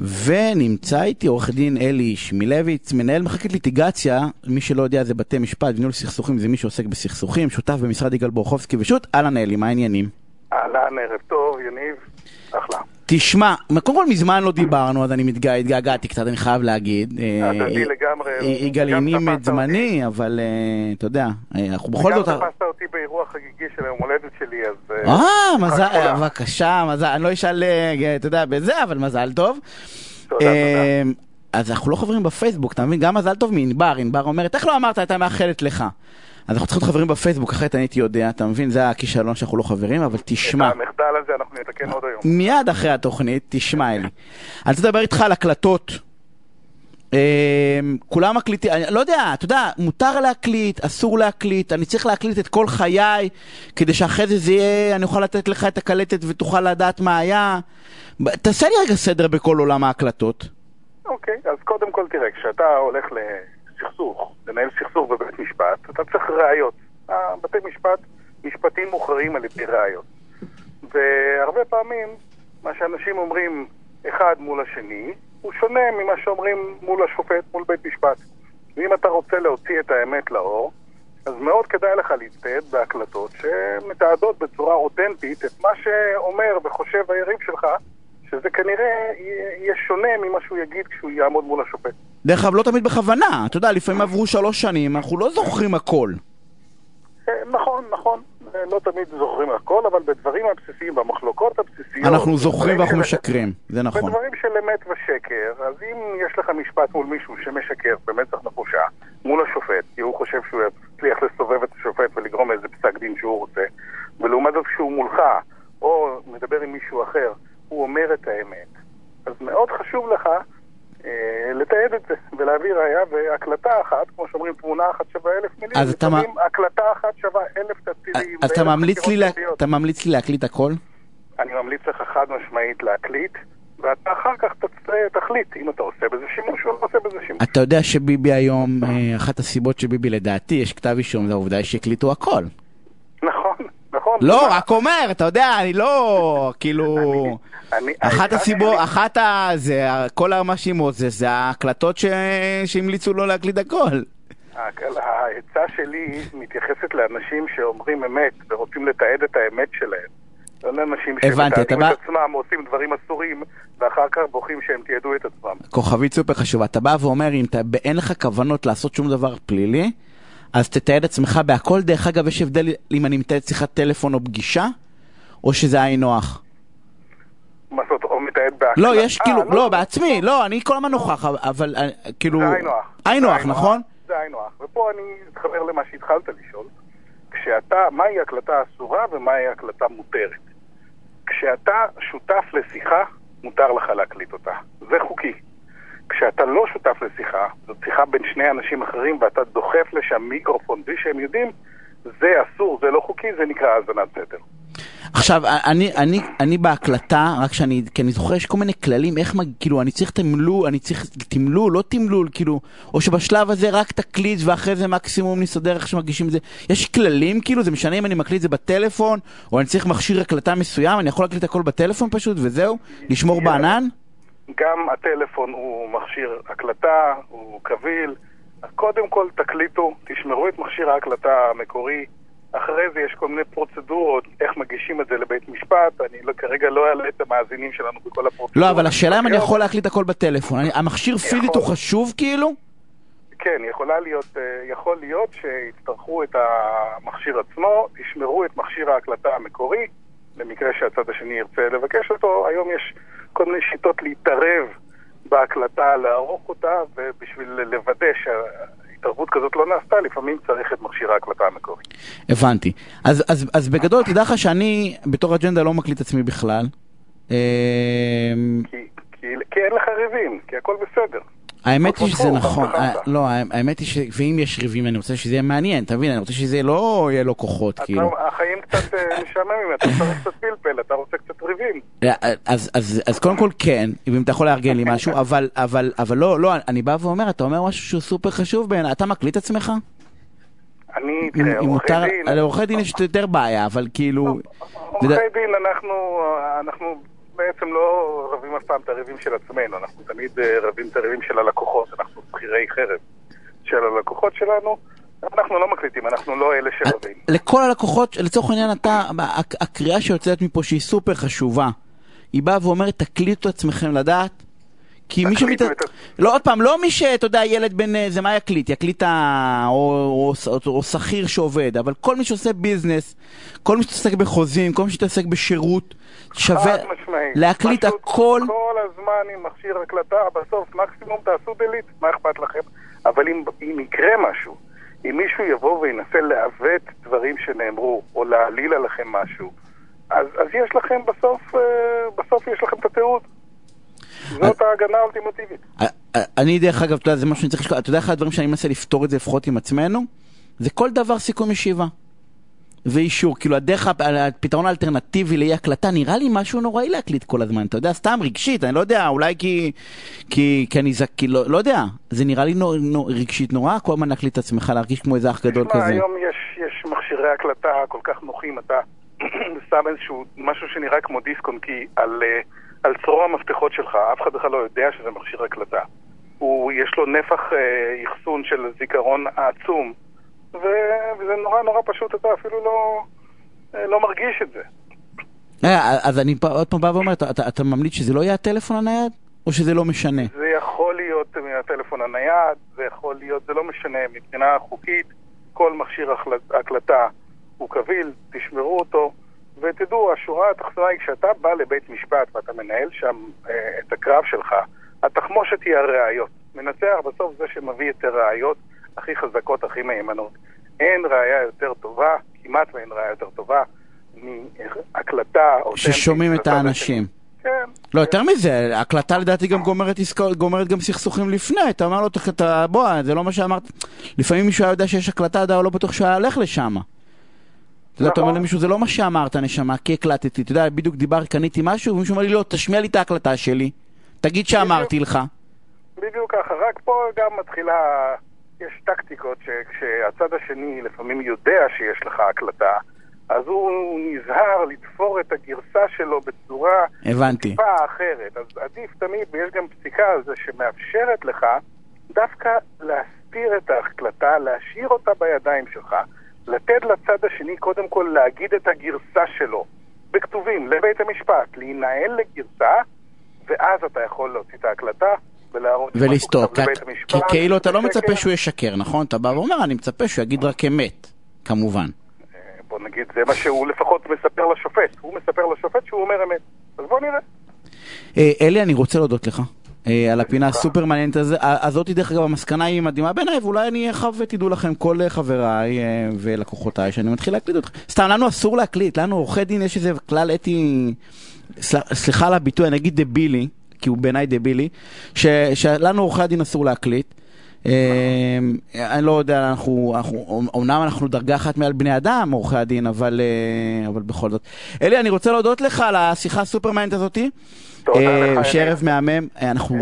ונמצא איתי עורך דין אלי שמילביץ, מנהל מחלקת ליטיגציה, מי שלא יודע זה בתי משפט וניהול סכסוכים, זה מי שעוסק בסכסוכים, שותף במשרד יגאל בורחובסקי ושות', אהלן אלי, מה העניינים? אהלן, ערב טוב, יניב, אחלה. תשמע, קודם כל מזמן לא דיברנו, אז אני מתגע- התגעגעתי קצת, אני חייב להגיד. אה, הדדי לגמרי. יגאל גם הנים את זמני, אבל אה, אתה יודע, אה, אנחנו בכל זאת... גם תפסת אותי באירוע חגיגי של היום הולדת שלי, אז... אה, מזל, חג חולה. אה, בבקשה, מזל, אני לא אשאל, אה, אתה יודע, בזה, אבל מזל טוב. תודה, אה, אז אנחנו לא חברים בפייסבוק, אתה מבין? גם מזל טוב מענבר, ענבר אומרת, איך לא אמרת, הייתה מאחלת לך. אז אנחנו צריכים להיות חברים בפייסבוק, אחרת אני הייתי יודע, אתה מבין? זה הכישלון שאנחנו לא חברים, אבל תשמע, את המחדל הזה אנחנו נתקן עוד היום. מיד אחרי התוכנית, תשמע אלי. אני רוצה לדבר איתך על הקלטות. אה, כולם מקליטים, אני לא יודע, אתה יודע, מותר להקליט, אסור להקליט, אני צריך להקליט את כל חיי, כדי שאחרי זה זה יהיה, אני אוכל לתת לך את הקלטת ותוכל לדעת מה היה. תעשה לי רגע סדר בכל עולם ההקלטות. אוקיי, אז קודם כל תראה, כשאתה הולך לסכסוך, לנהל סכסוך בבית משפט, אתה צריך ראיות. אה, בתי משפט, משפטים מוכרעים על ידי ראיות. והרבה פעמים, מה שאנשים אומרים אחד מול השני, הוא שונה ממה שאומרים מול השופט, מול בית משפט. ואם אתה רוצה להוציא את האמת לאור, אז מאוד כדאי לך להצטייד בהקלטות שמתעדות בצורה אותנטית את מה שאומר וחושב היריב שלך, שזה כנראה יהיה שונה ממה שהוא יגיד כשהוא יעמוד מול השופט. דרך אגב, לא תמיד בכוונה, אתה יודע, לפעמים עברו שלוש שנים, אנחנו לא זוכרים הכל. אה, נכון, נכון, לא תמיד זוכרים הכל, אבל בדברים הבסיסיים, במחלוקות הבסיסיות... אנחנו זוכרים ואנחנו של- משקרים, זה נכון. בדברים של אמת ושקר, אז אם יש לך משפט מול מישהו שמשקר במצח נחושה מול השופט, כי הוא חושב שהוא יצליח לסובב את השופט ולגרום לאיזה פסק דין שהוא רוצה, ולעומת זאת כשהוא מולך, או מדבר עם מישהו אחר, הוא אומר את האמת, אז מאוד חשוב לך אה, לתעד את זה ולהביא ראייה והקלטה אחת, כמו שאומרים, תמונה אחת שווה אלף מילים, אז אתה הקלטה אחת שווה אלף תצהירים. אז אתה ואלף ממליץ לי לה-. אתה ממליץ לי להקליט הכל? אני ממליץ לך חד משמעית להקליט, ואתה אחר כך תצ- תחליט אם אתה עושה בזה שימוש או לא עושה בזה שימוש. אתה יודע שביבי היום, אה, אחת הסיבות שביבי לדעתי יש כתב אישום, זה העובדה שהקליטו הכל. נכון. לא? רק אומר, אתה יודע, אני לא, כאילו... אחת הסיבות, אחת ה... זה, כל המאשימות זה, זה ההקלטות שהמליצו לו להקליט הכל. העצה שלי מתייחסת לאנשים שאומרים אמת ורוצים לתעד את האמת שלהם. לא לאנשים שמתעדים את עצמם, עושים דברים אסורים, ואחר כך בוכים שהם תיעדו את עצמם. כוכבית סופר חשובה, אתה בא ואומר, אם אין לך כוונות לעשות שום דבר פלילי, אז תתעד עצמך בהכל. דרך אגב, יש הבדל אם אני מתעד שיחת טלפון או פגישה, או שזה היינו הך. מה זאת, או מתעד בהקלטה. לא, יש אה, כאילו, לא, בעצמי, לא, אני כל הזמן נוכח, אבל- אה, כאילו... זה היינו הך. היינו זה הך, נכון? זה היינו הך. ופה אני אתחבר למה שהתחלת לשאול. כשאתה, מהי הקלטה אסורה ומהי הקלטה מותרת? כשאתה שותף לשיחה, מותר לך להקליט אותה. זה חוקי. כשאתה לא שותף לשיחה, זאת שיחה בין שני אנשים אחרים ואתה דוחף לשם מיקרופון בלי שהם יודעים, זה אסור, זה לא חוקי, זה נקרא האזנת סתר. עכשיו, אני, אני, אני בהקלטה, רק שאני, כי אני זוכר, יש כל מיני כללים, איך, כאילו, אני צריך תמלול, אני צריך תמלול, לא תמלול, כאילו, או שבשלב הזה רק תקליט ואחרי זה מקסימום נסתדר איך שמגישים את זה. יש כללים, כאילו, זה משנה אם אני מקליט את זה בטלפון, או אני צריך מכשיר הקלטה מסוים, אני יכול להקליט הכל בטלפון פשוט, וזהו? לשמור בענן? גם הטלפון הוא מכשיר הקלטה, הוא קביל. קודם כל תקליטו, תשמרו את מכשיר ההקלטה המקורי. אחרי זה יש כל מיני פרוצדורות, איך מגישים את זה לבית משפט. אני לא, כרגע לא אעלה את המאזינים שלנו בכל הפרוצדורות. לא, אבל השאלה אם אני יכול להקליט הכל בטלפון. אני, המכשיר פיזית הוא חשוב, כאילו? כן, יכולה להיות, אה, יכול להיות שיצטרכו את המכשיר עצמו, תשמרו את מכשיר ההקלטה המקורי, למקרה שהצד השני ירצה לבקש אותו. היום יש כל מיני שיטות להתערב בהקלטה, לערוך אותה, ובשביל לוודא שהתערבות כזאת לא נעשתה, לפעמים צריך את מכשיר ההקלטה המקורי. הבנתי. אז, אז, אז בגדול, תדע לך שאני בתור אג'נדה לא מקליט עצמי בכלל. כי, כי, כי אין לך ריבים, כי הכל בסדר. האמת היא שזה נכון, אה. לא, האמת היא ש... ואם יש ריבים אני רוצה שזה יהיה מעניין, אתה מבין? אני רוצה שזה לא יהיה לו כוחות, כאילו. החיים קצת אה, משעממים, אתה צריך קצת פלפל, אתה רוצה קצת ריבים. אה, אז, קודם כל כן, אם אתה יכול לארגן לי משהו, אבל, לא, לא, אני בא ואומר, אתה אומר משהו שהוא סופר חשוב בעיניי, אתה מקליט עצמך? אני, תראה, עורכי דין... לעורכי דין יש יותר בעיה, אבל כאילו... עורכי דין, אנחנו בעצם לא רבים אף פעם את הריבים של עצמנו, אנחנו תמיד אה, רבים את הריבים של הלקוחות, אנחנו שכירי חרב של הלקוחות שלנו. אנחנו לא מקליטים, אנחנו לא אלה שרבים. לכל הלקוחות, לצורך העניין אתה, הק- הקריאה שיוצאת מפה שהיא סופר חשובה, היא באה ואומרת תקליטו עצמכם לדעת, כי מי שמת... לא, עוד פעם, לא מי שאתה יודע, ילד בן, אה, זה מה יקליט, יקליט ה... או, או, או, או שכיר שעובד, אבל כל מי שעושה ביזנס, כל מי שמתעסק בחוזים, כל מי שמתעסק בשירות, שווה. להקליט הכל. כל הזמן עם מכשיר הקלטה, בסוף מקסימום תעשו דליט, מה אכפת לכם? אבל אם, אם יקרה משהו, אם מישהו יבוא וינסה לעוות דברים שנאמרו, או להעליל עליכם משהו, אז, אז יש לכם בסוף, אה, בסוף יש לכם את התיעוד. זאת ההגנה האולטימטיבית. אני דרך אגב, אתה יודע, זה משהו שאני צריך לשקול, אתה יודע אחד הדברים שאני מנסה לפתור את זה לפחות עם עצמנו? זה כל דבר סיכום ישיבה. ואישור, כאילו הדרך, הפ- הפתרון האלטרנטיבי לאי הקלטה נראה לי משהו נוראי להקליט כל הזמן, אתה יודע, סתם רגשית, אני לא יודע, אולי כי, כי, כי אני זק, כי לא, לא יודע, זה נראה לי נו, נו, רגשית נורא, כל הזמן להקליט את עצמך, להרגיש כמו איזה אח גדול כזה. היום יש, יש מכשירי הקלטה כל כך נוחים, אתה שם איזשהו משהו שנראה כמו דיסק און על, אה, על צרור המפתחות שלך, אף אחד בכלל לא יודע שזה מכשיר הקלטה. הוא, יש לו נפח אה, אחסון של זיכרון עצום, ו, וזה נורא נורא פשוט, אתה אפילו לא, אה, לא מרגיש את זה. אה, אז אני עוד פעם בא ואומר, אתה, אתה, אתה ממליץ שזה לא יהיה הטלפון הנייד? או שזה לא משנה? זה יכול להיות מהטלפון הנייד, זה יכול להיות, זה לא משנה, מבחינה חוקית, כל מכשיר הקלטה הוא קביל, תשמרו אותו, ותדעו, השורה התחתונה היא כשאתה בא לבית משפט ואתה מנהל שם אה, את הקרב שלך, התחמושת היא הראיות. מנצח בסוף זה שמביא את הראיות הכי חזקות, הכי מהימנות. אין ראיה יותר טובה, כמעט ואין ראיה יותר טובה, מהקלטה אותנטית ששומעים את האנשים. כן. לא, יותר מזה, הקלטה לדעתי גם גומרת, עסקאות, גומרת גם סכסוכים לפני, אתה אומר לו, "אתה- אתה, בוא, זה לא מה שאמרת. לפעמים מישהו היה יודע שיש הקלטה, אתה לא בטוח שהוא היה הולך לשם. אתה יודע, אתה אומר נכון. למישהו, זה לא מה שאמרת, נשמה, כי הקלטתי. אתה יודע, בדיוק דיבר, קניתי משהו, ומישהו אומר לי, לא, תשמיע לי את ההקלטה שלי. תגיד שאמרתי לך. בדיוק ככה, רק פה גם מתחילה, יש טקטיקות שכשהצד השני לפעמים יודע שיש לך הקלטה, אז הוא נזהר לתפור את הגרסה שלו בצורה הבנתי. טיפה אחרת. אז עדיף תמיד, ויש גם פסיקה על זה שמאפשרת לך דווקא להסתיר את ההקלטה, להשאיר אותה בידיים שלך, לתת לצד השני קודם כל להגיד את הגרסה שלו בכתובים לבית המשפט, להינעל לגרסה, ואז אתה יכול להוציא את ההקלטה ולהראות ולסתור. כי-. כי כאילו אתה לא. מצפה שהוא ישקר, נכון? אתה בא ואומר, אני מצפה שהוא יגיד רק אמת, כמובן. אה, בוא נגיד, זה מה שהוא לפחות מספר לשופט. הוא מספר לשופט שהוא אומר אמת. אז בוא נראה. אה, אלי, אני רוצה להודות לך. אה, על הפינה הסופר מעניינת הזאתי, דרך אגב, המסקנה היא מדהימה בעיניי, ואולי אני אחר ותדעו לכם, כל חבריי אה, ולקוחותיי, שאני מתחיל להקליט אתכם. סתם, לנו אסור להקליט, לנו עורכי דין יש איזה כלל אתי, סל- סליחה על הביטוי, אני אגיד דבילי, כי הוא בעיניי דבילי, שלנו עורכי הדין אסור להקליט. אה, אני לא יודע, אנחנו, אמנם אנחנו דרגה אחת מעל בני אדם, עורכי הדין, אבל, בכל זאת. אלי, אני רוצה להודות לך על השיחה הסופר מעניינת הזאתי. אה, שערב מהמם, אה, אנחנו